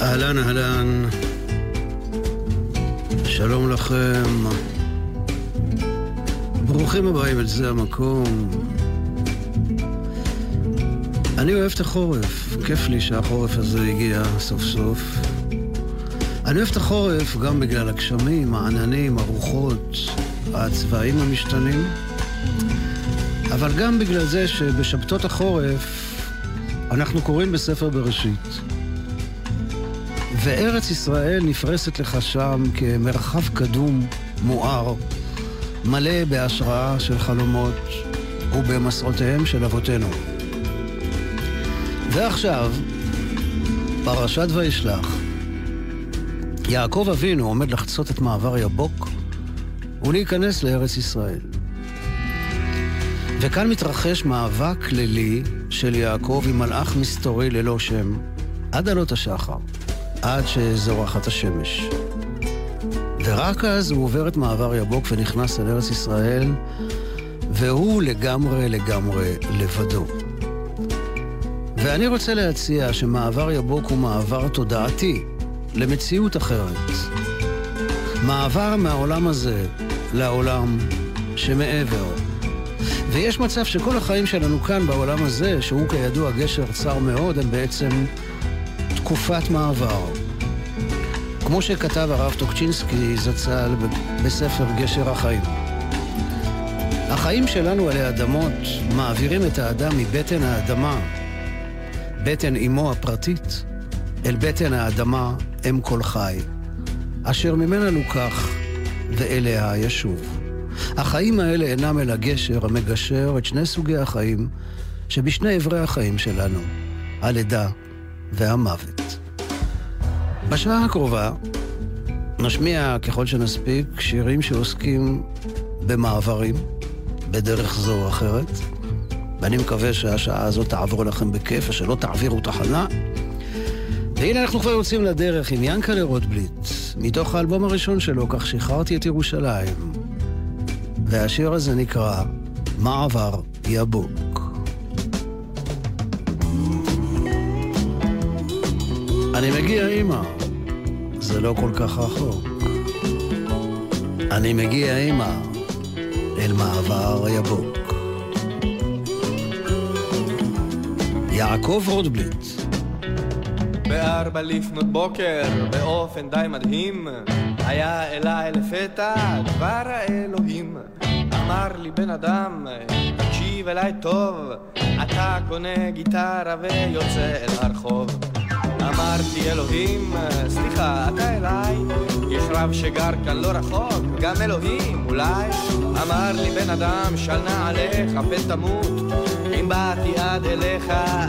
אהלן, אהלן, שלום לכם. ברוכים הבאים אל זה המקום. אני אוהב את החורף, כיף לי שהחורף הזה הגיע סוף סוף. אני אוהב את החורף גם בגלל הגשמים, העננים, הרוחות, הצבעים המשתנים, אבל גם בגלל זה שבשבתות החורף אנחנו קוראים בספר בראשית. וארץ ישראל נפרסת לך שם כמרחב קדום, מואר, מלא בהשראה של חלומות ובמסעותיהם של אבותינו. ועכשיו, פרשת וישלח. יעקב אבינו עומד לחצות את מעבר יבוק ולהיכנס לארץ ישראל. וכאן מתרחש מאבק לילי של יעקב עם מלאך מסתורי ללא שם, עד עלות השחר. עד שזורחת השמש. ורק אז הוא עובר את מעבר יבוק ונכנס אל ארץ ישראל, והוא לגמרי לגמרי לבדו. ואני רוצה להציע שמעבר יבוק הוא מעבר תודעתי למציאות אחרת. מעבר מהעולם הזה לעולם שמעבר. ויש מצב שכל החיים שלנו כאן בעולם הזה, שהוא כידוע גשר צר מאוד, הם בעצם תקופת מעבר. כמו שכתב הרב טוקצ'ינסקי זצ"ל בספר גשר החיים. החיים שלנו עלי אדמות מעבירים את האדם מבטן האדמה, בטן אמו הפרטית, אל בטן האדמה אם כל חי, אשר ממנה לוקח ואליה ישוב. החיים האלה אינם אלא גשר המגשר את שני סוגי החיים שבשני אברי החיים שלנו, הלידה והמוות. בשעה הקרובה נשמיע ככל שנספיק שירים שעוסקים במעברים, בדרך זו או אחרת, ואני מקווה שהשעה הזאת תעבור לכם בכיף ושלא תעבירו תחנה. והנה אנחנו כבר יוצאים לדרך עם ינקלה רוטבליט, מתוך האלבום הראשון שלו, כך שחררתי את ירושלים. והשיר הזה נקרא מעבר יבוק. אני מגיע, אמא. זה לא כל כך רחוק. אני מגיע, אמא, אל מעבר יבוק. יעקב רוטבליט בארבע לפנות בוקר, באופן די מדהים, היה אליי לפתע דבר האלוהים. אמר לי בן אדם, תקשיב אליי טוב, אתה קונה גיטרה ויוצא אל הרחוב. אמרתי אלוהים, סליחה, אתה אליי? יש רב שגר כאן לא רחוק, גם אלוהים אולי? אמר לי בן אדם, של עליך, פן תמות, אם באתי עד אליך,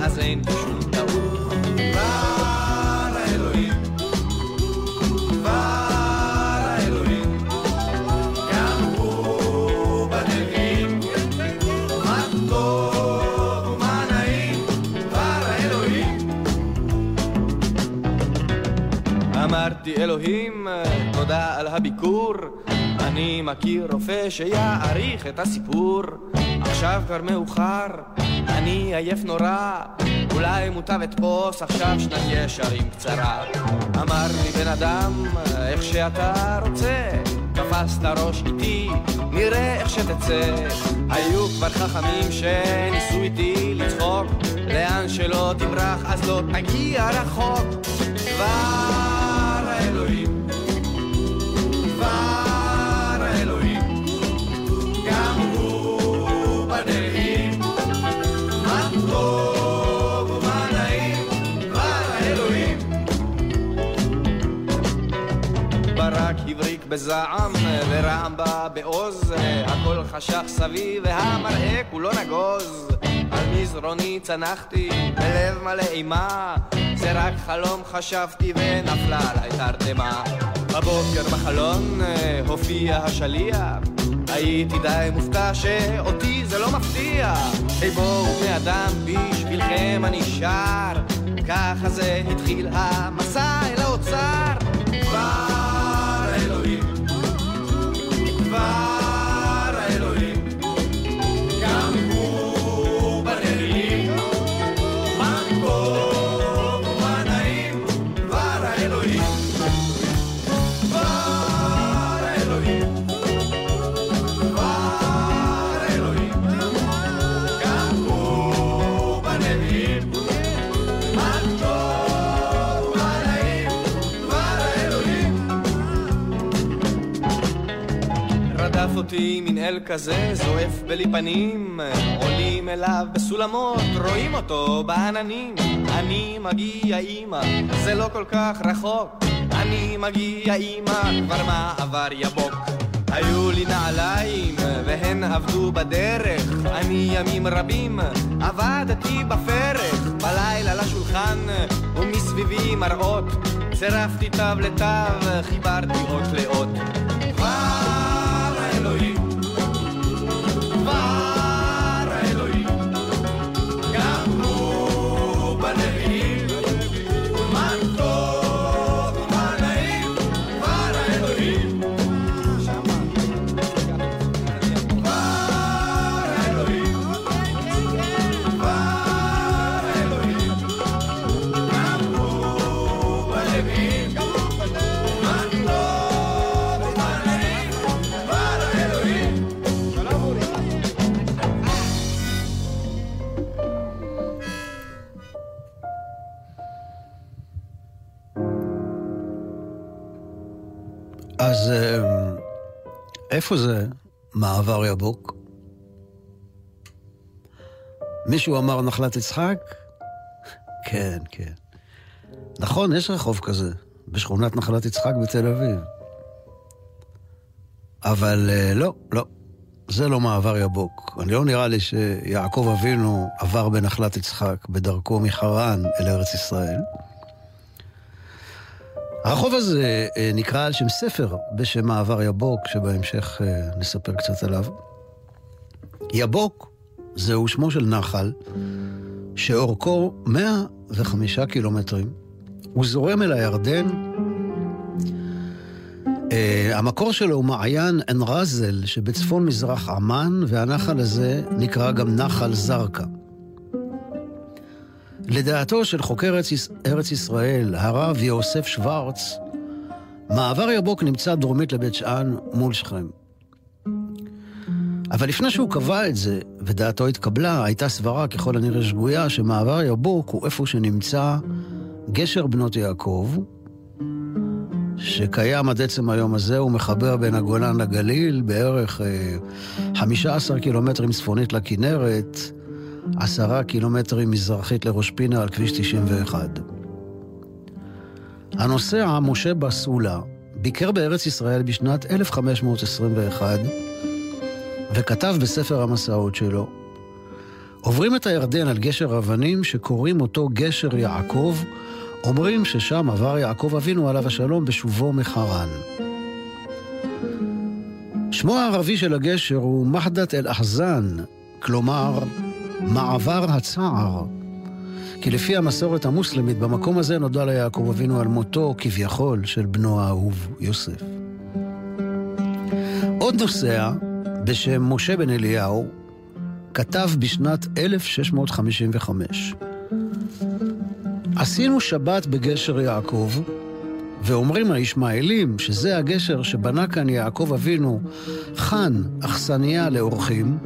אז אין שום אלוהים, תודה על הביקור, אני מכיר רופא שיעריך את הסיפור. עכשיו כבר מאוחר, אני עייף נורא, אולי מוטב אתפוס עכשיו שנת ישרים קצרה. אמר לי בן אדם, איך שאתה רוצה, תפסת ראש איתי, נראה איך שתצא. היו כבר חכמים שניסו איתי לצחוק, לאן שלא תברח אז לא תגיע רחוק. כבר בזעם ורעם בה בעוז, הכל חשך סביב והמראה כולו נגוז. על מזרוני צנחתי בלב מלא אימה, זה רק חלום חשבתי ונפלה עליי תרדמה. בבוקר בחלון הופיע השליח, הייתי די מופתע שאותי זה לא מפתיע. היי בואו בני אדם, בשבילכם אני שר, ככה זה התחיל המסע אל האוצר. אותי מנהל כזה זועף בלי פנים. עולים אליו בסולמות רואים אותו בעננים. אני מגיע אימא זה לא כל כך רחוק. אני מגיע אימא כבר מה עבר יבוק. היו לי נעליים והן עבדו בדרך. אני ימים רבים עבדתי בפרך. בלילה לשולחן ומסביבי מראות. צירפתי תו לתו חיברתי אות לאות. אז איפה זה מעבר יבוק? מישהו אמר נחלת יצחק? כן, כן. נכון, יש רחוב כזה, בשכונת נחלת יצחק בתל אביב. אבל אה, לא, לא, זה לא מעבר יבוק. אני לא נראה לי שיעקב אבינו עבר בנחלת יצחק בדרכו מחרן אל ארץ ישראל. הרחוב הזה אה, נקרא על שם ספר בשם מעבר יבוק, שבהמשך אה, נספר קצת עליו. יבוק זהו שמו של נחל שאורכו 105 קילומטרים. הוא זורם אל הירדן. Uh, המקור שלו הוא מעיין עין רזל שבצפון מזרח עמאן, והנחל הזה נקרא גם נחל זרקא. לדעתו של חוקר ארץ ישראל, הרב יוסף שוורץ, מעבר יבוק נמצא דרומית לבית שאן מול שכם. אבל לפני שהוא קבע את זה, ודעתו התקבלה, הייתה סברה ככל הנראה שגויה, שמעבר יבוק הוא איפה שנמצא גשר בנות יעקב, שקיים עד עצם היום הזה, הוא מחבר בין הגולן לגליל, בערך אה, 15 קילומטרים צפונית לכנרת, עשרה קילומטרים מזרחית לראש פינה על כביש 91. הנוסע, משה בסולה, ביקר בארץ ישראל בשנת 1521 וכתב בספר המסעות שלו עוברים את הירדן על גשר אבנים שקוראים אותו גשר יעקב, אומרים ששם עבר יעקב אבינו עליו השלום בשובו מחרן. שמו הערבי של הגשר הוא מחדת אל-אחזן, כלומר מעבר הצער. כי לפי המסורת המוסלמית, במקום הזה נודע ליעקב אבינו על מותו, כביכול, של בנו האהוב, יוסף. עוד נוסע, בשם משה בן אליהו, כתב בשנת 1655: עשינו שבת בגשר יעקב, ואומרים הישמעאלים שזה הגשר שבנה כאן יעקב אבינו, חן אכסניה לאורחים,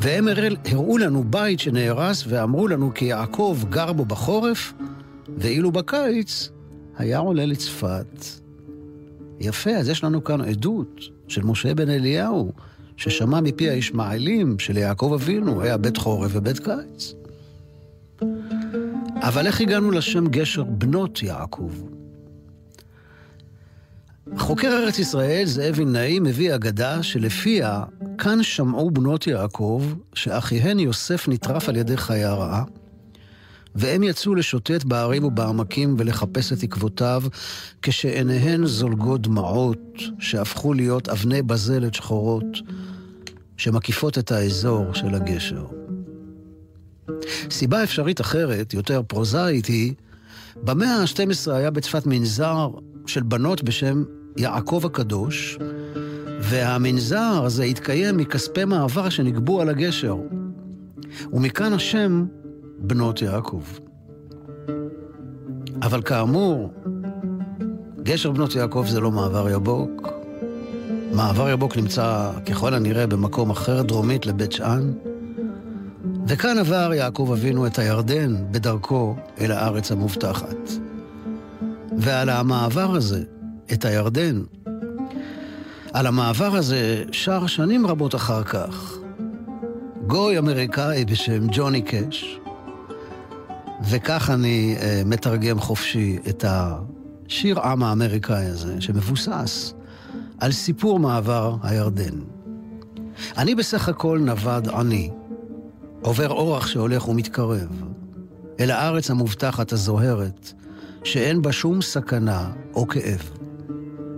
והם הראו לנו בית שנהרס ואמרו לנו כי יעקב גר בו בחורף, ואילו בקיץ היה עולה לצפת. יפה, אז יש לנו כאן עדות של משה בן אליהו, ששמע מפי הישמעאלים שליעקב אבינו היה בית חורף ובית קיץ. אבל איך הגענו לשם גשר בנות יעקב? חוקר ארץ ישראל, זאב וילנאי, מביא אגדה שלפיה כאן שמעו בנות יעקב שאחיהן יוסף נטרף על ידי חיה רעה, והם יצאו לשוטט בערים ובעמקים ולחפש את עקבותיו, כשעיניהן זולגות דמעות שהפכו להיות אבני בזלת שחורות שמקיפות את האזור של הגשר. סיבה אפשרית אחרת, יותר פרוזאית, היא במאה ה-12 היה בצפת מנזר של בנות בשם יעקב הקדוש, והמנזר הזה התקיים מכספי מעבר שנגבו על הגשר. ומכאן השם בנות יעקב. אבל כאמור, גשר בנות יעקב זה לא מעבר יבוק. מעבר יבוק נמצא ככל הנראה במקום אחר, דרומית לבית שאן. וכאן עבר יעקב אבינו את הירדן בדרכו אל הארץ המובטחת. ועל המעבר הזה, את הירדן, על המעבר הזה שר שנים רבות אחר כך. גוי אמריקאי בשם ג'וני קאש, וכך אני uh, מתרגם חופשי את השיר עם האמריקאי הזה, שמבוסס על סיפור מעבר הירדן. אני בסך הכל נווד עני, עובר אורח שהולך ומתקרב, אל הארץ המובטחת הזוהרת, שאין בה שום סכנה או כאב.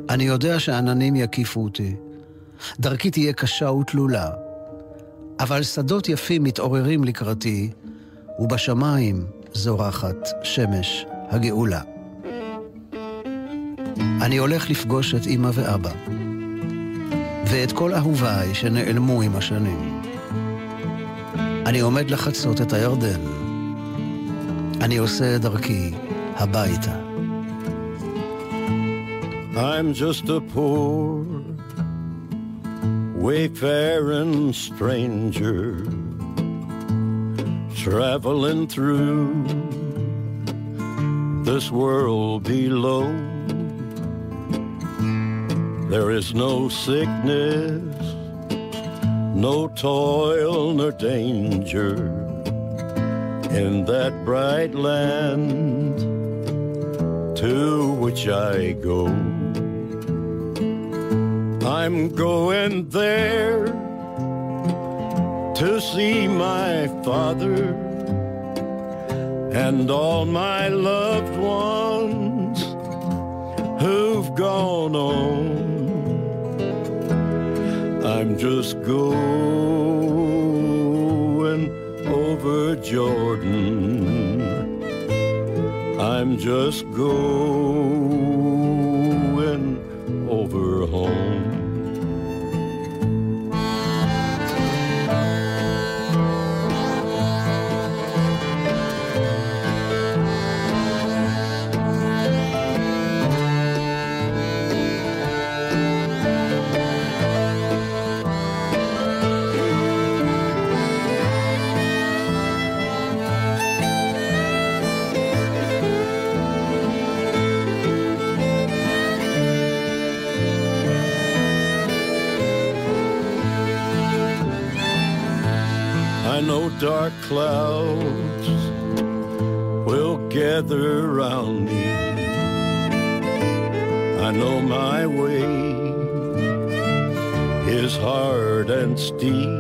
אני יודע שעננים יקיפו אותי, דרכי תהיה קשה ותלולה, אבל שדות יפים מתעוררים לקראתי, ובשמיים זורחת שמש הגאולה. אני הולך לפגוש את אמא ואבא, ואת כל אהוביי שנעלמו עם השנים. אני עומד לחצות את הירדן. אני עושה את דרכי הביתה. I'm just a poor wayfaring stranger traveling through this world below. There is no sickness, no toil nor danger in that bright land to which I go. I'm going there to see my father and all my loved ones who've gone on. I'm just going over Jordan just go. Steve.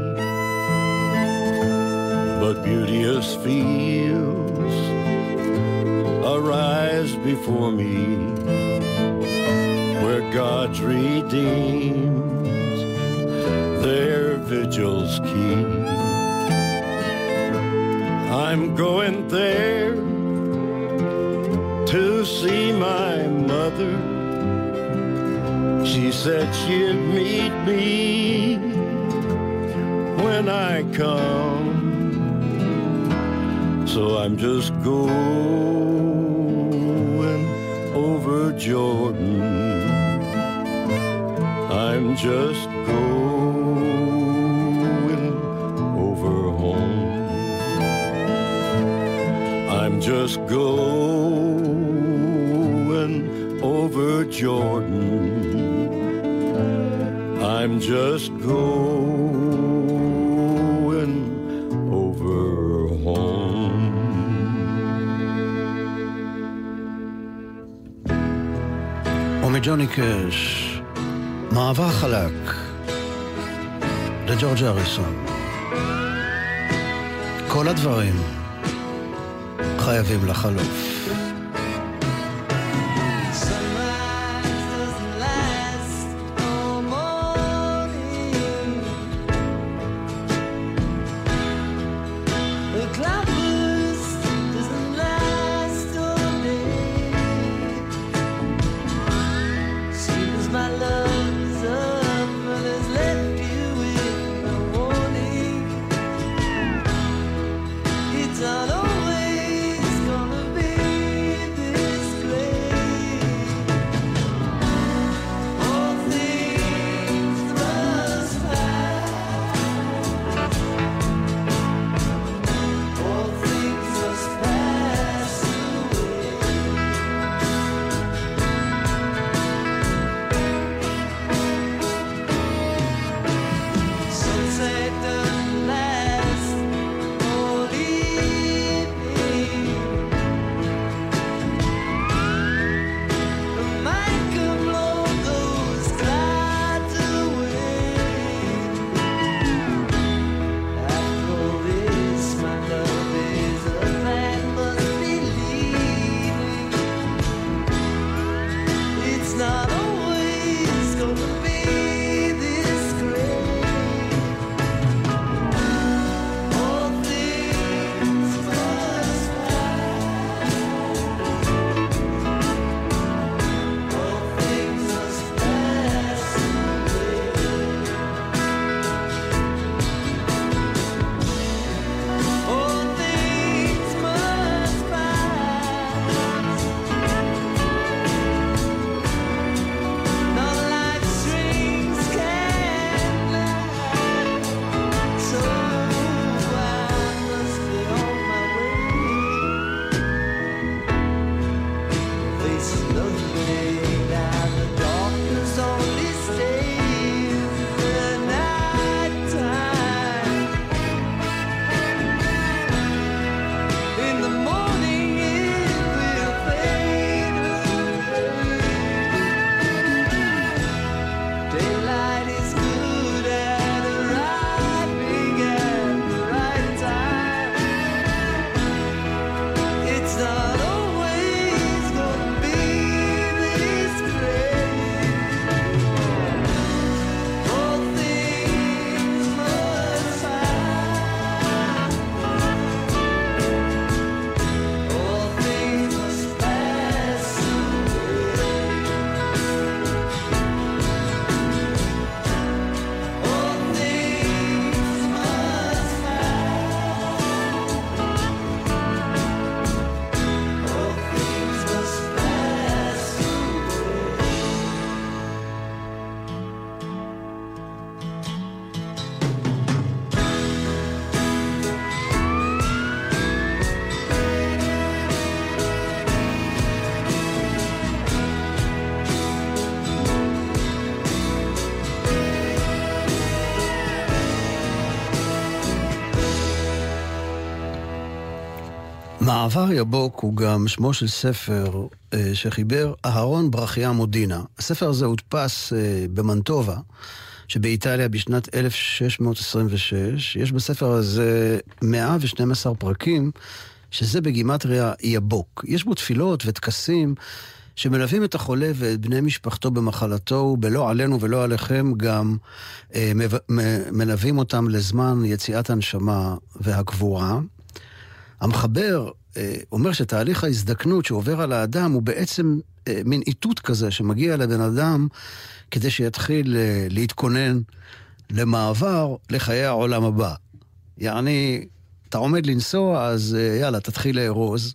just going over Jordan. I'm just going over home. ומג'וני קאש, מעבר חלק לג'ורג' אריסון. כל הדברים חייבים לחלוף. מעבר יבוק הוא גם שמו של ספר אה, שחיבר אהרון ברכיה מודינה. הספר הזה הודפס אה, במנטובה, שבאיטליה בשנת 1626. יש בספר הזה 112 פרקים, שזה בגימטריה יבוק. יש בו תפילות וטקסים שמלווים את החולה ואת בני משפחתו במחלתו, ובלא עלינו ולא עליכם גם אה, מלווים אותם לזמן יציאת הנשמה והקבורה. המחבר אומר שתהליך ההזדקנות שעובר על האדם הוא בעצם אה, מין איתות כזה שמגיע לבן אדם כדי שיתחיל אה, להתכונן למעבר לחיי העולם הבא. יעני, אתה עומד לנסוע, אז יאללה, תתחיל לארוז.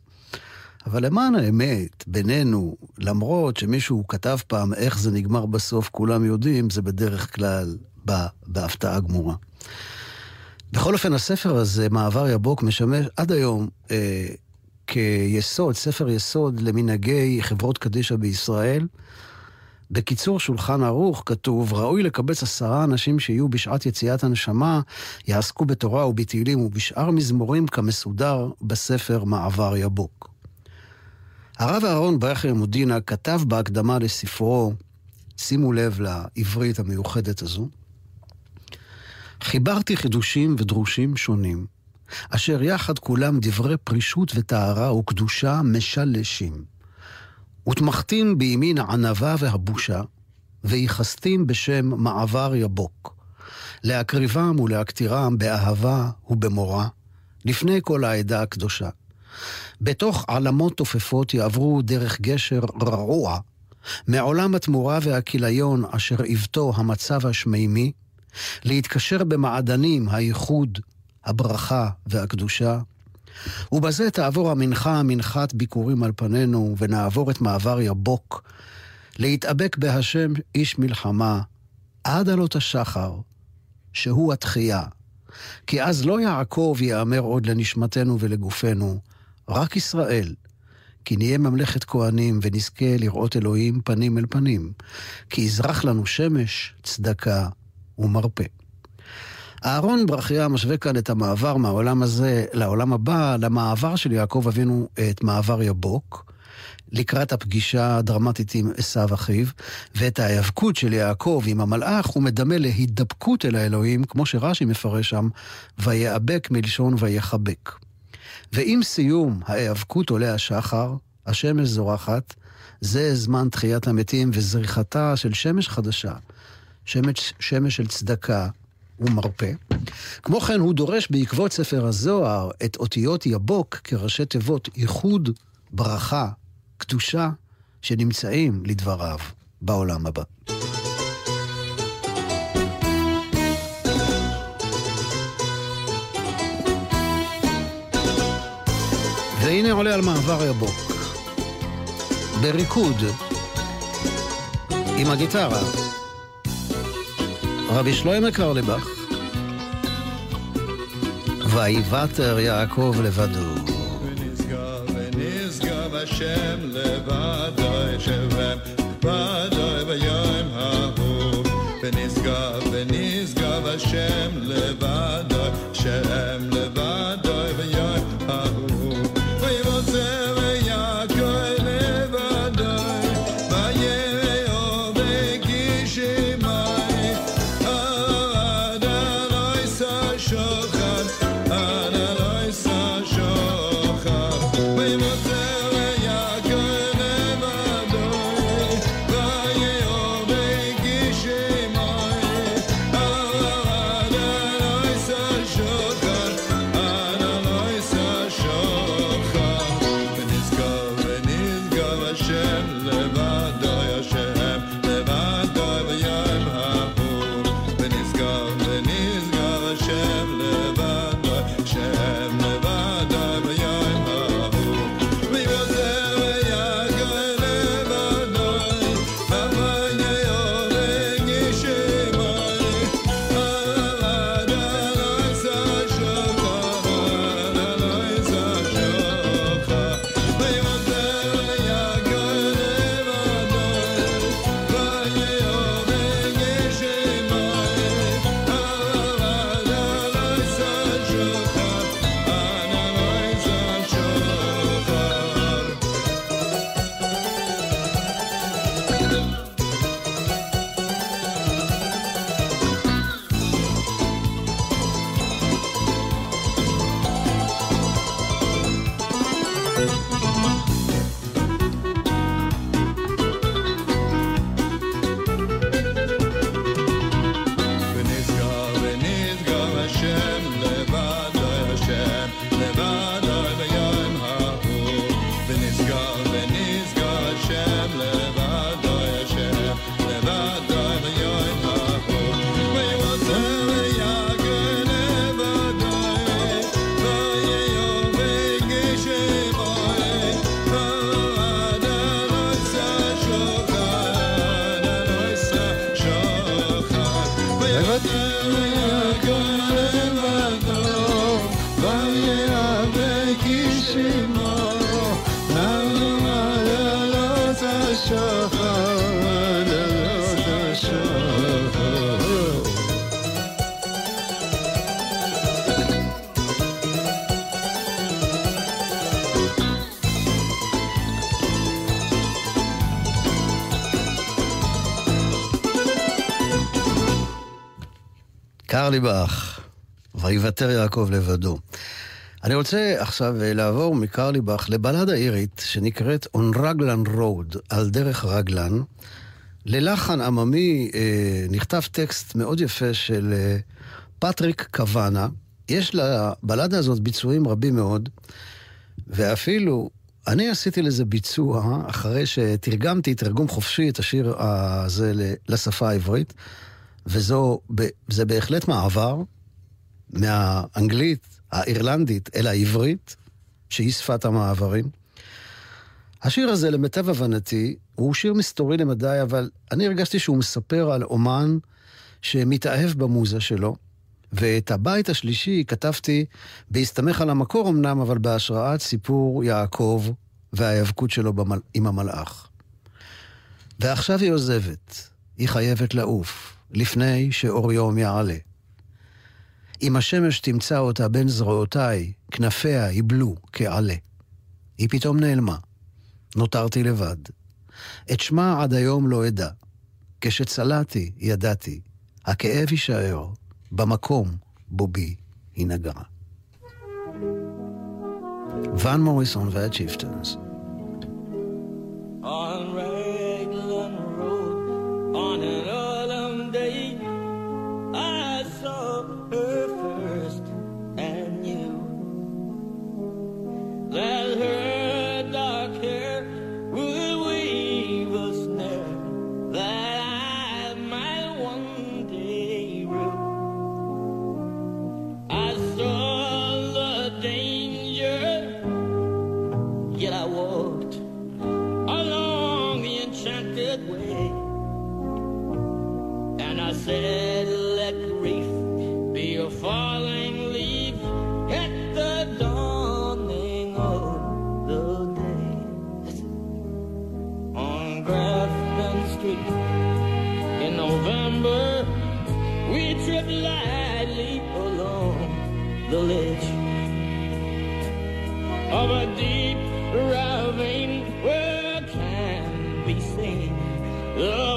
אבל למען האמת, בינינו, למרות שמישהו כתב פעם איך זה נגמר בסוף, כולם יודעים, זה בדרך כלל בא בהפתעה גמורה. בכל אופן, הספר הזה, מעבר יבוק, משמש עד היום אה, כיסוד, ספר יסוד למנהגי חברות קדישא בישראל. בקיצור שולחן ערוך כתוב, ראוי לקבץ עשרה אנשים שיהיו בשעת יציאת הנשמה, יעסקו בתורה ובתהילים ובשאר מזמורים כמסודר בספר מעבר יבוק. הרב אהרון ברכר מודינה כתב בהקדמה לספרו, שימו לב לעברית המיוחדת הזו, חיברתי חידושים ודרושים שונים, אשר יחד כולם דברי פרישות וטהרה וקדושה משלשים. ותמכתים בימין הענווה והבושה, וייחסתים בשם מעבר יבוק, להקריבם ולהקטירם באהבה ובמורא, לפני כל העדה הקדושה. בתוך עלמות תופפות יעברו דרך גשר רעוע, מעולם התמורה והכיליון אשר עיוותו המצב השמימי, להתקשר במעדנים הייחוד, הברכה והקדושה. ובזה תעבור המנחה מנחת ביקורים על פנינו, ונעבור את מעבר יבוק, להתאבק בהשם איש מלחמה, עד עלות השחר, שהוא התחייה. כי אז לא יעקב יאמר עוד לנשמתנו ולגופנו, רק ישראל. כי נהיה ממלכת כהנים ונזכה לראות אלוהים פנים אל פנים. כי יזרח לנו שמש, צדקה ומרפא. אהרון ברכיה משווה כאן את המעבר מהעולם הזה לעולם הבא, למעבר של יעקב אבינו את מעבר יבוק, לקראת הפגישה הדרמטית עם עשו אחיו, ואת ההיאבקות של יעקב עם המלאך הוא מדמה להידבקות אל האלוהים, כמו שרש"י מפרש שם, ויאבק מלשון ויחבק. ועם סיום ההיאבקות עולה השחר, השמש זורחת, זה זמן תחיית המתים וזריחתה של שמש חדשה, שמש, שמש של צדקה ומרפא. כמו כן, הוא דורש בעקבות ספר הזוהר את אותיות יבוק כראשי תיבות ייחוד, ברכה, קדושה, שנמצאים, לדבריו, בעולם הבא. והנה עולה על מעבר יבוק. בריקוד, עם הגיטרה. רבי שלוימה קרליבך. ויוותר יעקב לבדו. ונשגב השם לבדו, שבם לבדו ביום ההוא. ונשגב ונשגב השם לבדו, שם לבדו קרליבך, ויוותר יעקב לבדו. אני רוצה עכשיו אה, לעבור מקרליבך לבלדה אירית שנקראת On Raglan Road, על דרך רגלן. ללחן עממי אה, נכתב טקסט מאוד יפה של אה, פטריק קוואנה. יש לבלדה הזאת ביצועים רבים מאוד, ואפילו אני עשיתי לזה ביצוע אחרי שתרגמתי תרגום חופשי את השיר הזה לשפה העברית. וזה בהחלט מעבר מהאנגלית האירלנדית אל העברית, שהיא שפת המעברים. השיר הזה, למיטב הבנתי, הוא שיר מסתורי למדי, אבל אני הרגשתי שהוא מספר על אומן שמתאהב במוזה שלו, ואת הבית השלישי כתבתי בהסתמך על המקור אמנם, אבל בהשראת סיפור יעקב וההיאבקות שלו במל... עם המלאך. ועכשיו היא עוזבת, היא חייבת לעוף. לפני שאור יום יעלה. אם השמש תמצא אותה בין זרועותיי, כנפיה יבלו כעלה. היא פתאום נעלמה. נותרתי לבד. את שמה עד היום לא אדע. כשצלעתי, ידעתי, הכאב יישאר במקום בו בי היא נגעה. ון מוריסון והצ'יפטנס. Let tripped lightly along the ledge of a deep ravine where can be seen. The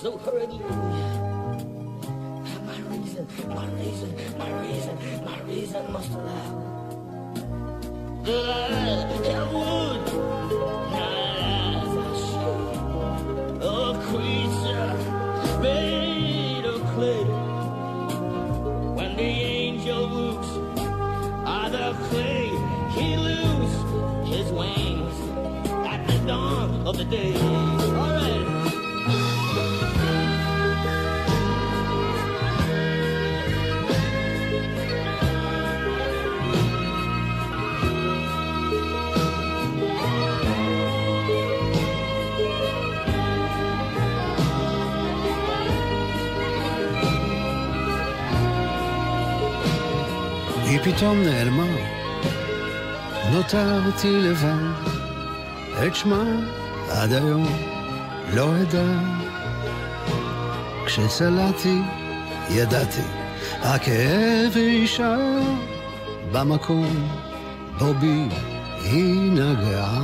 so hurriedly. My reason my reason, my reason, my reason must allow פתאום נעלמה. נותרתי לבד, את שמה עד היום לא אדע. כשצלעתי, ידעתי, הכאב יישאר במקום בו בי היא נגעה.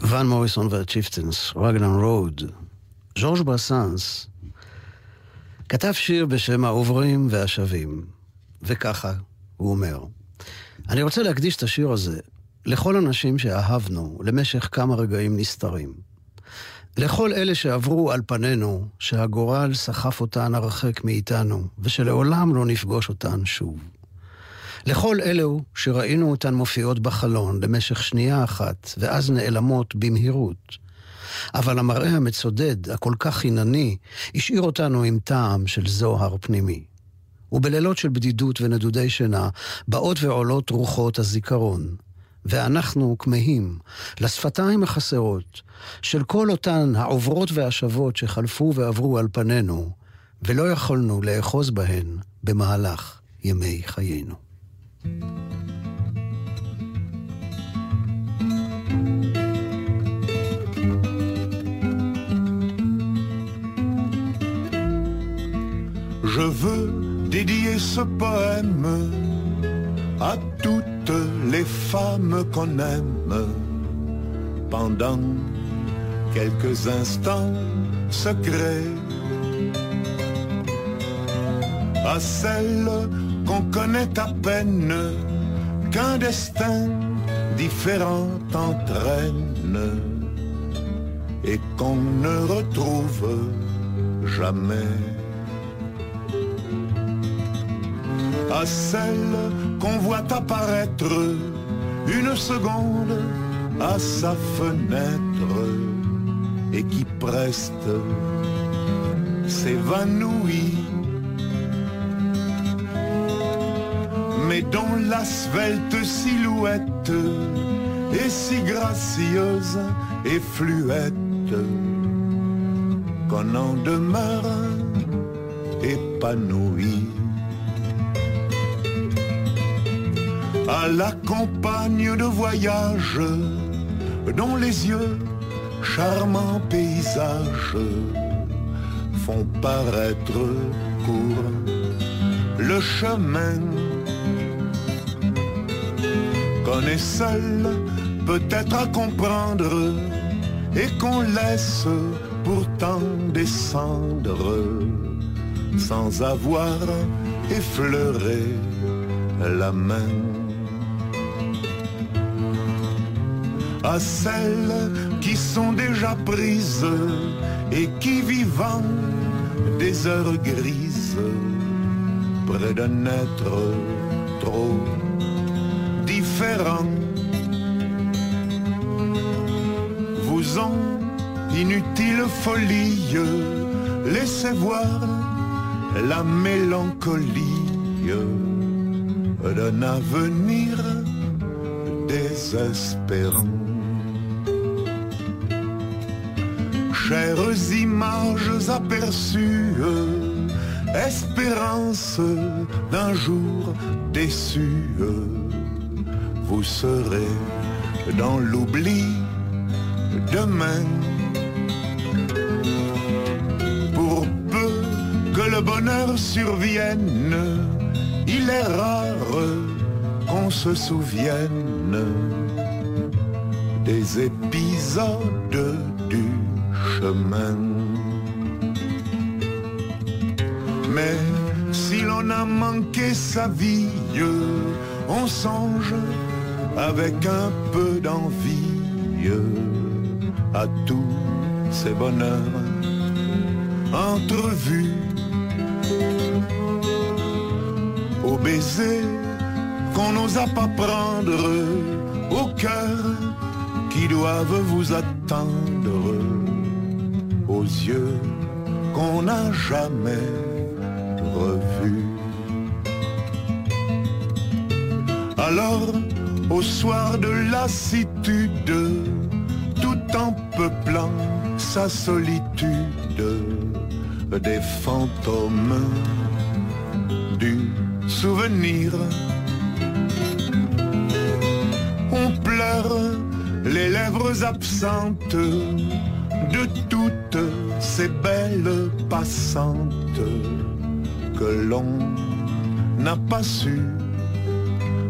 ון מוריסון והצ'יפטנס, רגנן רוד, ז'ורג' ברסנס, כתב שיר בשם העוברים והשבים, וככה הוא אומר: אני רוצה להקדיש את השיר הזה לכל הנשים שאהבנו למשך כמה רגעים נסתרים. לכל אלה שעברו על פנינו, שהגורל סחף אותן הרחק מאיתנו, ושלעולם לא נפגוש אותן שוב. לכל אלו שראינו אותן מופיעות בחלון למשך שנייה אחת, ואז נעלמות במהירות. אבל המראה המצודד, הכל כך חינני, השאיר אותנו עם טעם של זוהר פנימי. ובלילות של בדידות ונדודי שינה, באות ועולות רוחות הזיכרון. ואנחנו כמהים לשפתיים החסרות של כל אותן העוברות והשוות שחלפו ועברו על פנינו, ולא יכולנו לאחוז בהן במהלך ימי חיינו. Je veux dédier ce poème à toutes les femmes qu'on aime pendant quelques instants secrets. À celles qu'on connaît à peine, qu'un destin différent entraîne et qu'on ne retrouve jamais. À celle qu'on voit apparaître une seconde à sa fenêtre et qui preste s'évanouit. Mais dont la svelte silhouette est si gracieuse et fluette qu'on en demeure épanoui. À la campagne de voyage dont les yeux, charmants paysages, font paraître court le chemin qu'on est seul peut-être à comprendre et qu'on laisse pourtant descendre sans avoir effleuré la main. À celles qui sont déjà prises et qui vivant des heures grises près d'un être trop différent. Vous ont inutile folie laissez voir la mélancolie d'un avenir désespérant chères images aperçues, espérance d'un jour déçu, vous serez dans l'oubli demain. Pour peu que le bonheur survienne, il est rare qu'on se souvienne des épisodes Mais si l'on a manqué sa vie, on songe avec un peu d'envie à tous ces bonheurs entrevus, aux baisers qu'on n'osa pas prendre, au cœur qui doivent vous attendre, qu'on n'a jamais revus. Alors, au soir de lassitude, tout en peuplant sa solitude, des fantômes du souvenir. On pleure les lèvres absentes ces belles passantes que l'on n'a pas su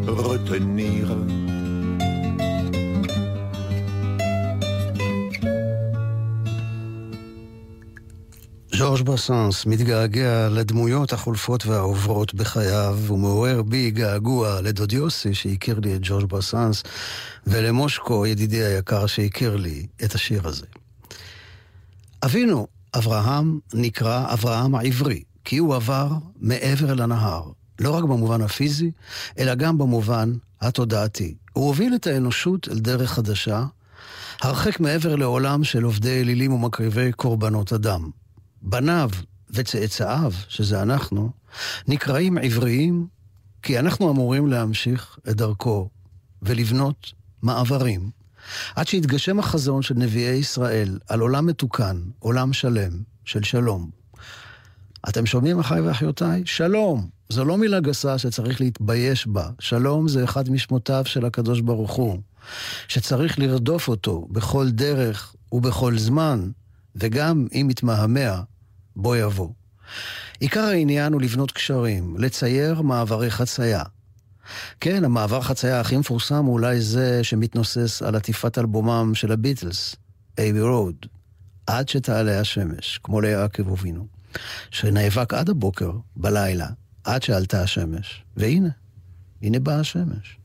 retenir. ז'ורג' בסנס מתגעגע לדמויות החולפות והעוברות בחייו, ומעורר בי געגוע לדוד יוסי שהכיר לי את ג'ורג' בסנס, ולמושקו, ידידי היקר, שהכיר לי את השיר הזה. אבינו, אברהם, נקרא אברהם העברי, כי הוא עבר מעבר לנהר, לא רק במובן הפיזי, אלא גם במובן התודעתי. הוא הוביל את האנושות אל דרך חדשה, הרחק מעבר לעולם של עובדי אלילים ומקריבי קורבנות אדם. בניו וצאצאיו, שזה אנחנו, נקראים עבריים, כי אנחנו אמורים להמשיך את דרכו ולבנות מעברים. עד שיתגשם החזון של נביאי ישראל על עולם מתוקן, עולם שלם, של שלום. אתם שומעים, אחיי ואחיותיי? שלום. זו לא מילה גסה שצריך להתבייש בה. שלום זה אחד משמותיו של הקדוש ברוך הוא, שצריך לרדוף אותו בכל דרך ובכל זמן, וגם אם מתמהמה, בוא יבוא. עיקר העניין הוא לבנות קשרים, לצייר מעברי חצייה. כן, המעבר חצייה הכי מפורסם הוא אולי זה שמתנוסס על עטיפת אלבומם של הביטלס, אייבי רוד, עד שתעלה השמש, כמו ליעקב אבינו, שנאבק עד הבוקר, בלילה, עד שעלתה השמש. והנה, הנה באה השמש.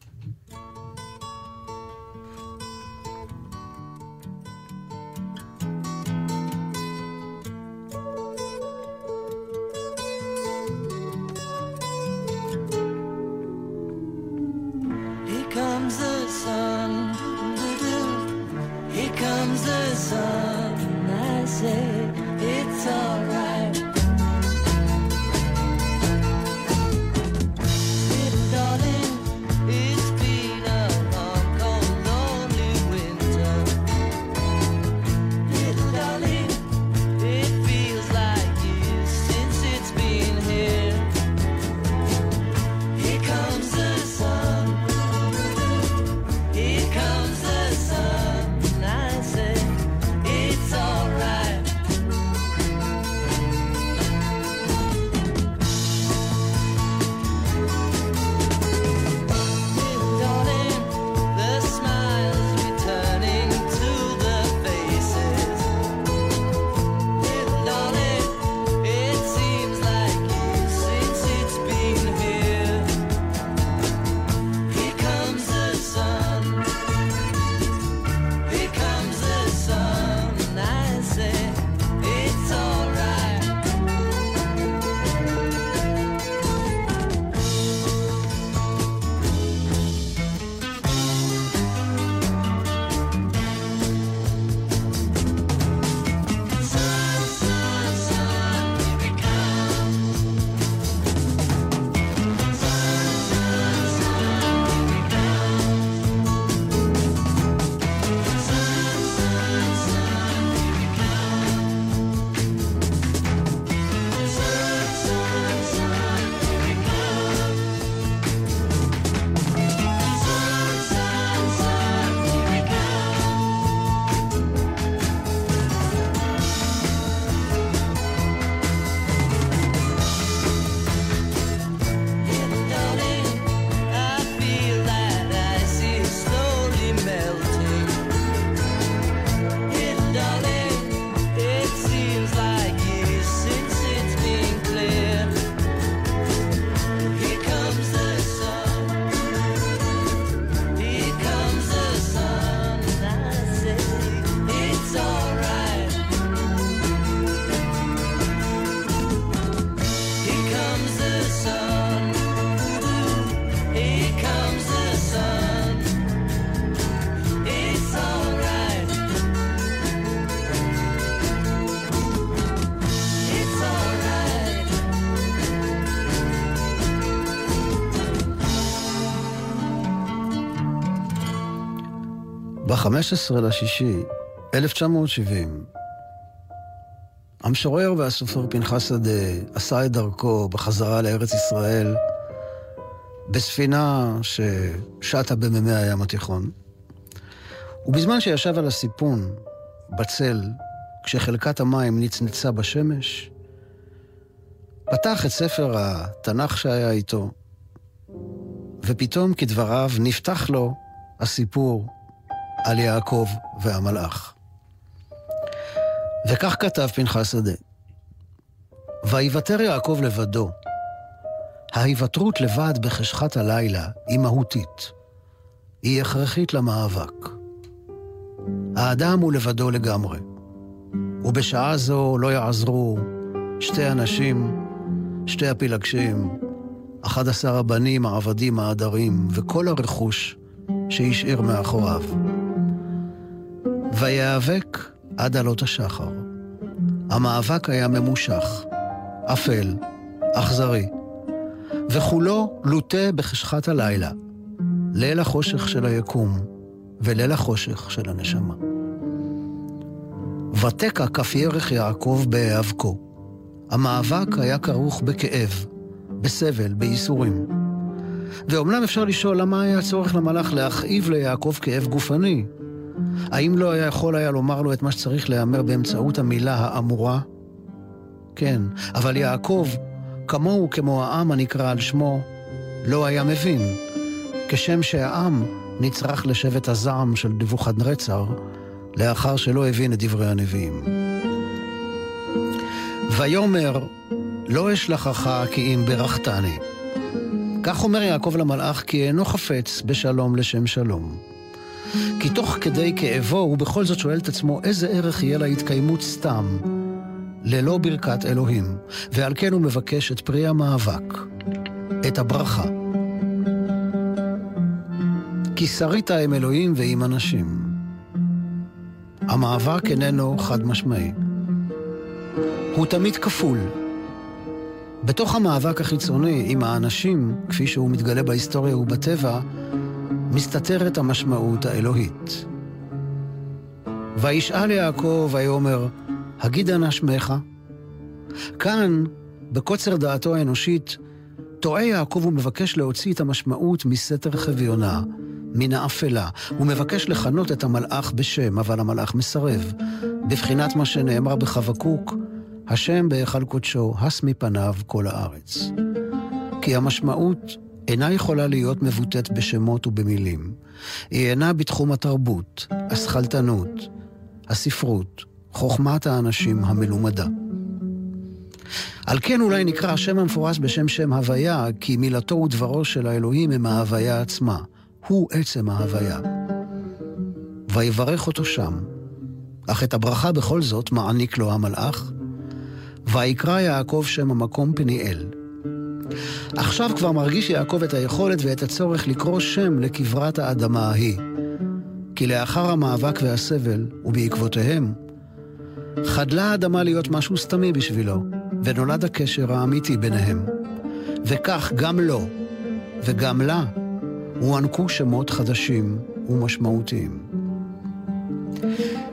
ב-15 לשישי, 1970, המשורר והסופר פנחס שדה עשה את דרכו בחזרה לארץ ישראל בספינה ששטה במימי הים התיכון. ובזמן שישב על הסיפון, בצל, כשחלקת המים נצנצה בשמש, פתח את ספר התנ"ך שהיה איתו, ופתאום כדבריו נפתח לו הסיפור על יעקב והמלאך. וכך כתב פנחס שדה: ויוותר יעקב לבדו. ההיוותרות לבד בחשכת הלילה היא מהותית. היא הכרחית למאבק. האדם הוא לבדו לגמרי, ובשעה זו לא יעזרו שתי אנשים, שתי הפילגשים, אחד עשר הבנים, העבדים, העדרים, וכל הרכוש שהשאיר מאחוריו. ויאבק עד עלות השחר. המאבק היה ממושך, אפל, אכזרי, וכולו לוטה בחשכת הלילה, ליל החושך של היקום וליל החושך של הנשמה. ותקע כף ירך יעקב בהיאבקו. המאבק היה כרוך בכאב, בסבל, בייסורים. ואומנם אפשר לשאול למה היה צורך למלאך להכאיב ליעקב כאב גופני, האם לא היה יכול היה לומר לו את מה שצריך להיאמר באמצעות המילה האמורה? כן, אבל יעקב, כמוהו כמו העם הנקרא על שמו, לא היה מבין, כשם שהעם נצרך לשבט הזעם של נבוכדנרצר, לאחר שלא הבין את דברי הנביאים. ויאמר, לא אשלחך כי אם ברכתני. כך אומר יעקב למלאך, כי אינו חפץ בשלום לשם שלום. כי תוך כדי כאבו הוא בכל זאת שואל את עצמו איזה ערך יהיה להתקיימות סתם, ללא ברכת אלוהים, ועל כן הוא מבקש את פרי המאבק, את הברכה. כי שרית עם אלוהים ועם אנשים. המאבק איננו חד משמעי. הוא תמיד כפול. בתוך המאבק החיצוני עם האנשים, כפי שהוא מתגלה בהיסטוריה ובטבע, מסתתרת המשמעות האלוהית. וישאל יעקב ויאמר, הגידה נא שמך? כאן, בקוצר דעתו האנושית, טועה יעקב ומבקש להוציא את המשמעות מסתר חביונה, מן האפלה. הוא מבקש לכנות את המלאך בשם, אבל המלאך מסרב. בבחינת מה שנאמר בחבקוק, השם בהיכל קודשו, הס מפניו כל הארץ. כי המשמעות אינה יכולה להיות מבוטאת בשמות ובמילים. היא אינה בתחום התרבות, השכלתנות, הספרות, חוכמת האנשים המלומדה. על כן אולי נקרא השם המפורש בשם שם הוויה, כי מילתו ודברו של האלוהים הם ההוויה עצמה. הוא עצם ההוויה. ויברך אותו שם, אך את הברכה בכל זאת מעניק לו המלאך, ויקרא יעקב שם המקום פניאל. עכשיו כבר מרגיש יעקב את היכולת ואת הצורך לקרוא שם לכברת האדמה ההיא. כי לאחר המאבק והסבל, ובעקבותיהם, חדלה האדמה להיות משהו סתמי בשבילו, ונולד הקשר האמיתי ביניהם. וכך גם לו, וגם לה, הוענקו שמות חדשים ומשמעותיים.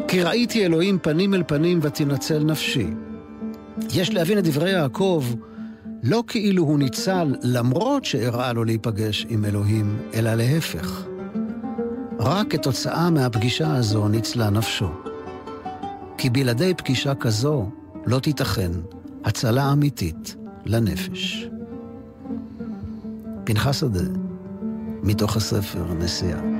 כי ראיתי אלוהים פנים אל פנים ותנצל נפשי. יש להבין את דברי יעקב לא כאילו הוא ניצל למרות שאירע לו להיפגש עם אלוהים, אלא להפך. רק כתוצאה מהפגישה הזו ניצלה נפשו. כי בלעדי פגישה כזו לא תיתכן הצלה אמיתית לנפש. פנחס שדה, מתוך הספר נסיעה.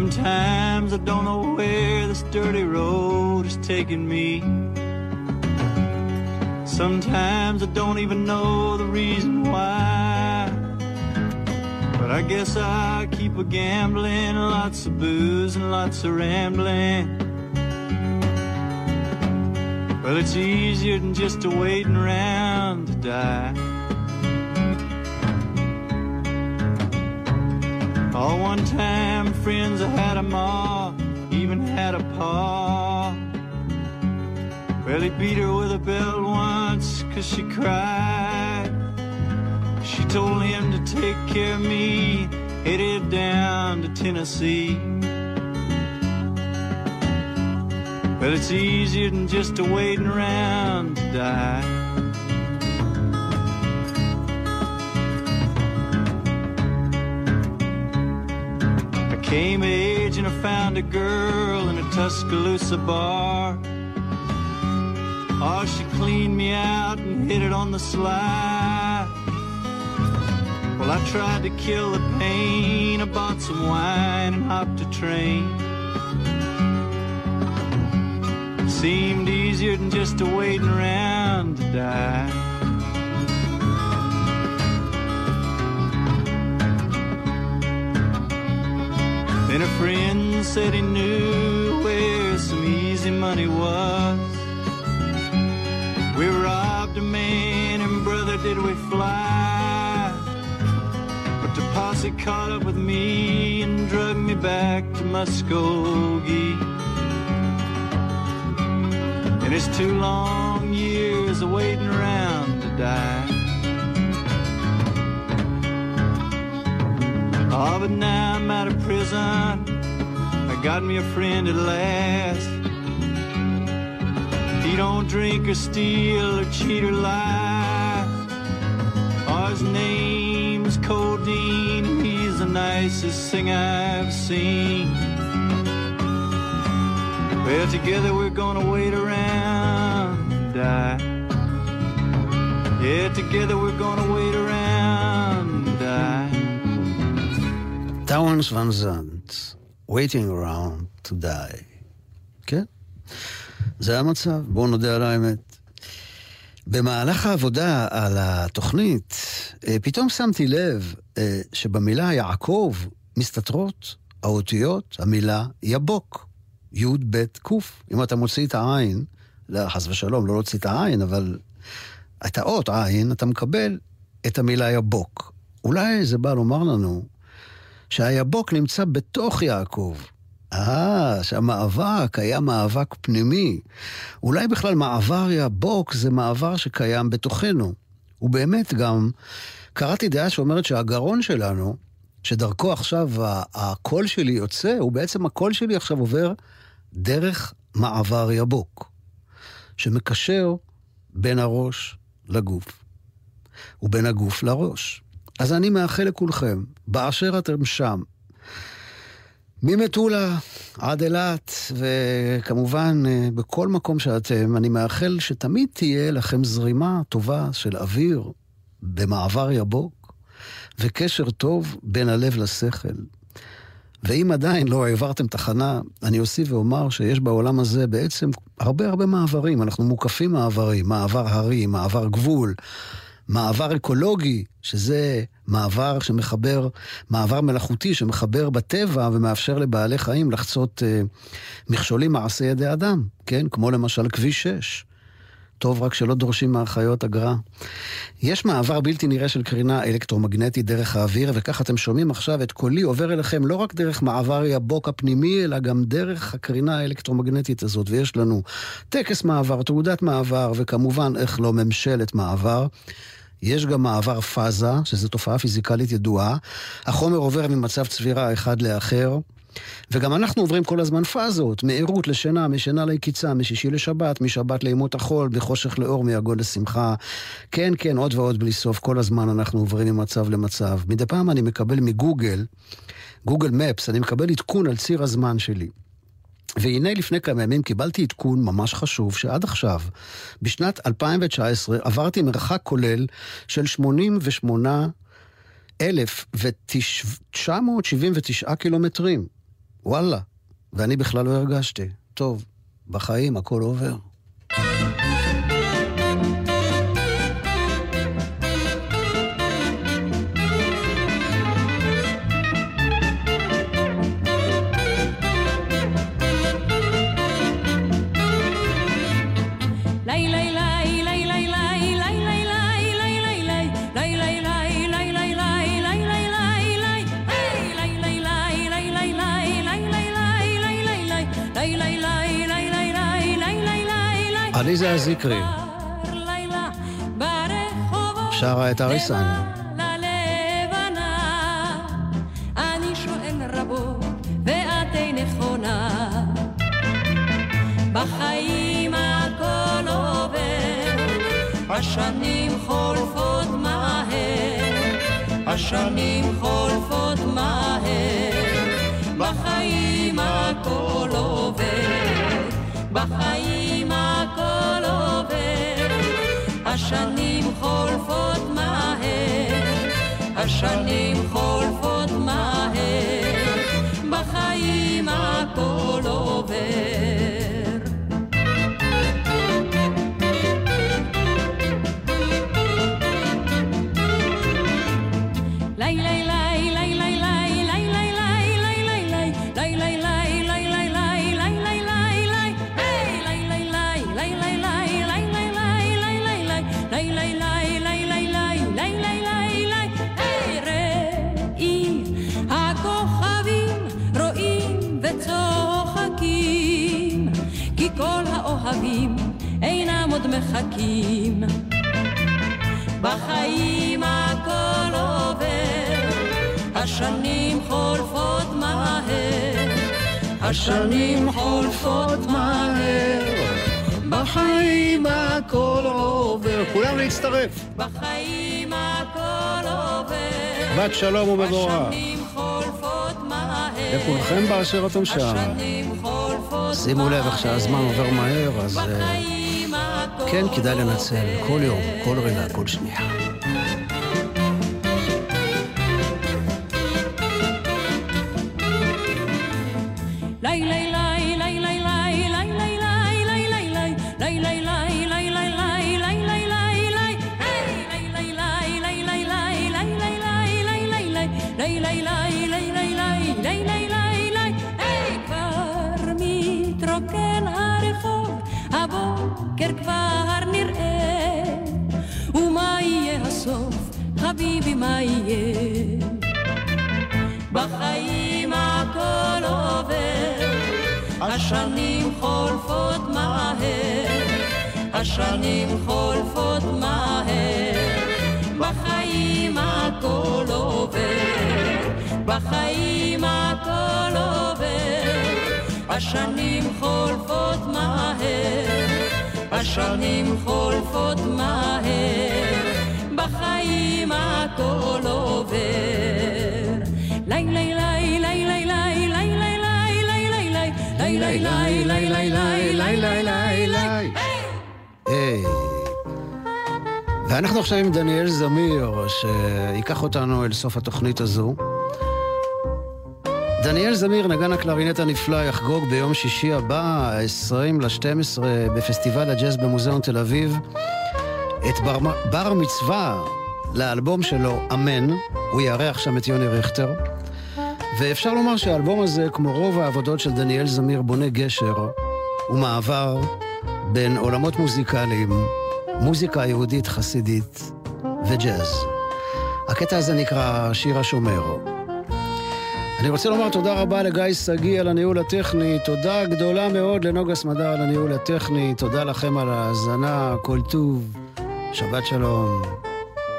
Sometimes I don't know where this dirty road is taking me. Sometimes I don't even know the reason why. But I guess I keep a gambling, lots of booze and lots of rambling. Well, it's easier than just a waiting around to die. All one time friends I had a ma, even had a pa. Well, he beat her with a belt once cause she cried. She told him to take care of me, headed down to Tennessee. Well, it's easier than just waiting around to die. Of age and I found a girl in a Tuscaloosa bar. Oh, she cleaned me out and hit it on the slide. Well, I tried to kill the pain. I bought some wine and hopped a train. Seemed easier than just a waiting around to die. Then a friend said he knew where some easy money was. We robbed a man and brother did we fly. But the posse caught up with me and drug me back to Muskogee. And it's two long years of waiting around to die. Oh, but now I'm out of prison. I got me a friend at last. He don't drink or steal or cheat or lie. Oh, his name's Codeine. He's the nicest thing I've seen. Well, together we're gonna wait around and die. Yeah, together we're gonna wait around טאונס ון זנט, waiting around to die. כן, זה המצב, בואו נודה על האמת. במהלך העבודה על התוכנית, אה, פתאום שמתי לב אה, שבמילה יעקב מסתתרות האותיות, המילה יבוק, י' ב' ק'. אם אתה מוציא את העין, לא, חס ושלום, לא להוציא את העין, אבל את האות עין, אתה מקבל את המילה יבוק. אולי זה בא לומר לנו שהיבוק נמצא בתוך יעקב. אה, שהמאבק היה מאבק פנימי. אולי בכלל מעבר יבוק זה מעבר שקיים בתוכנו. ובאמת גם, קראתי דעה שאומרת שהגרון שלנו, שדרכו עכשיו הקול שלי יוצא, הוא בעצם הקול שלי עכשיו עובר דרך מעבר יבוק, שמקשר בין הראש לגוף, ובין הגוף לראש. אז אני מאחל לכולכם, באשר אתם שם, ממטולה עד אילת, וכמובן אה, בכל מקום שאתם, אני מאחל שתמיד תהיה לכם זרימה טובה של אוויר במעבר יבוק, וקשר טוב בין הלב לשכל. ואם עדיין לא העברתם תחנה, אני אוסיף ואומר שיש בעולם הזה בעצם הרבה הרבה מעברים. אנחנו מוקפים מעברים, מעבר הרי, מעבר גבול. מעבר אקולוגי, שזה מעבר שמחבר, מעבר מלאכותי שמחבר בטבע ומאפשר לבעלי חיים לחצות אה, מכשולים מעשי ידי אדם, כן? כמו למשל כביש 6. טוב רק שלא דורשים מהחיות אגרה. יש מעבר בלתי נראה של קרינה אלקטרומגנטית דרך האוויר, וכך אתם שומעים עכשיו את קולי עובר אליכם לא רק דרך מעבר יבוק הפנימי, אלא גם דרך הקרינה האלקטרומגנטית הזאת. ויש לנו טקס מעבר, תעודת מעבר, וכמובן, איך לא, ממשלת מעבר. יש גם מעבר פאזה, שזו תופעה פיזיקלית ידועה. החומר עובר ממצב צבירה אחד לאחר. וגם אנחנו עוברים כל הזמן פאזות, מערות לשינה, משינה ליקיצה, משישי לשבת, משבת לימות החול, מחושך לאור, מיגון לשמחה. כן, כן, עוד ועוד בלי סוף, כל הזמן אנחנו עוברים ממצב למצב. מדי פעם אני מקבל מגוגל, גוגל מפס, אני מקבל עדכון על ציר הזמן שלי. והנה לפני כמה ימים קיבלתי עדכון ממש חשוב שעד עכשיו, בשנת 2019, עברתי מרחק כולל של 88,979 קילומטרים. וואלה, ואני בכלל לא הרגשתי. טוב, בחיים הכל עובר. עליזה הזיקרי שרה את אריסן. בחיים הכל עובר, השנים חולפות מהר, השנים חולפות מהר, בחיים הכל עובר, השנים חולפות מהר, השנים חולפות מהר, בחיים הכל עובר. מחכים בחיים הכל עובר, השנים חולפות מהר, השנים חולפות מהר, בחיים הכל עובר. כולם להצטרף. בחיים הכל עובר, בת שלום ומבורך. השנים חולפות מהר, לכולכם באשר אתם שם. השנים חולפות שימו לב איך שהזמן עובר מהר, אז אה, בחיים כן כדאי לנצל כל יום, כל רגע, כל שנייה. לי לי לי לי לי לי לי לי לי לי. ואנחנו עכשיו עם דניאל זמיר, שייקח אותנו אל סוף התוכנית הזו. דניאל זמיר, נגן הקלרינט הנפלא, יחגוג ביום שישי הבא, ה-20 ל-12, בפסטיבל הג'אז במוזיאון תל אביב, את בר, בר מצווה לאלבום שלו, אמן. הוא יארח שם את יוני רכטר. ואפשר לומר שהאלבום הזה, כמו רוב העבודות של דניאל זמיר, בונה גשר ומעבר בין עולמות מוזיקליים, מוזיקה יהודית חסידית וג'אז. הקטע הזה נקרא שיר השומר. אני רוצה לומר תודה רבה לגיא שגיא על הניהול הטכני, תודה גדולה מאוד לנוגה סמדר על הניהול הטכני, תודה לכם על ההאזנה, כל טוב, שבת שלום,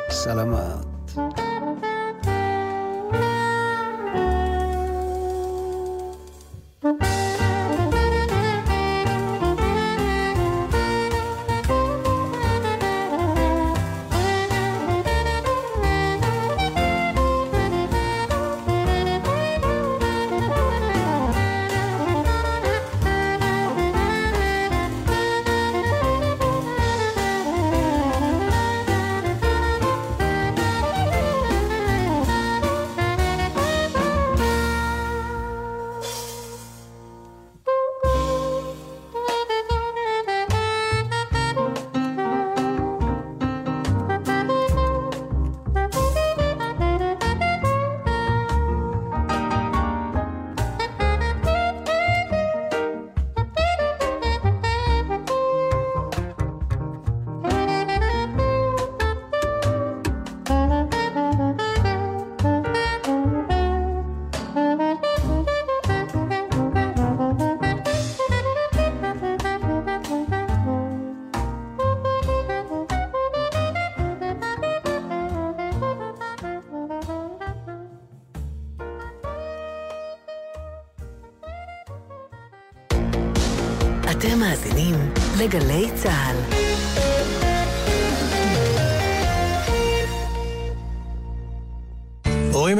סלמת. לגלי צה"ל.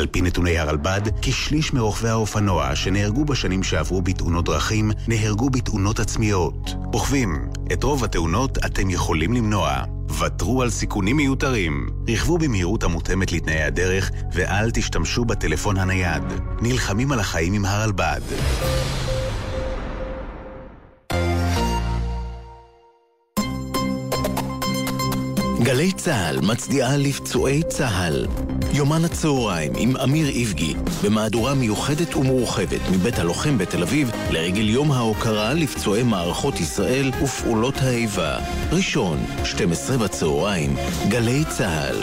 על פי נתוני הרלב"ד, כשליש מרוכבי האופנוע שנהרגו בשנים שעברו בתאונות דרכים, נהרגו בתאונות עצמיות. רוכבים, את רוב התאונות אתם יכולים למנוע. ותרו על סיכונים מיותרים. רכבו במהירות המותאמת לתנאי הדרך, ואל תשתמשו בטלפון הנייד. נלחמים על החיים עם הרלב"ד. גלי צה"ל מצדיעה לפצועי צה"ל. יומן הצהריים עם אמיר איבגי, במהדורה מיוחדת ומורחבת מבית הלוחם בתל אביב, לרגל יום ההוקרה לפצועי מערכות ישראל ופעולות האיבה. ראשון, 12 בצהריים, גלי צה"ל.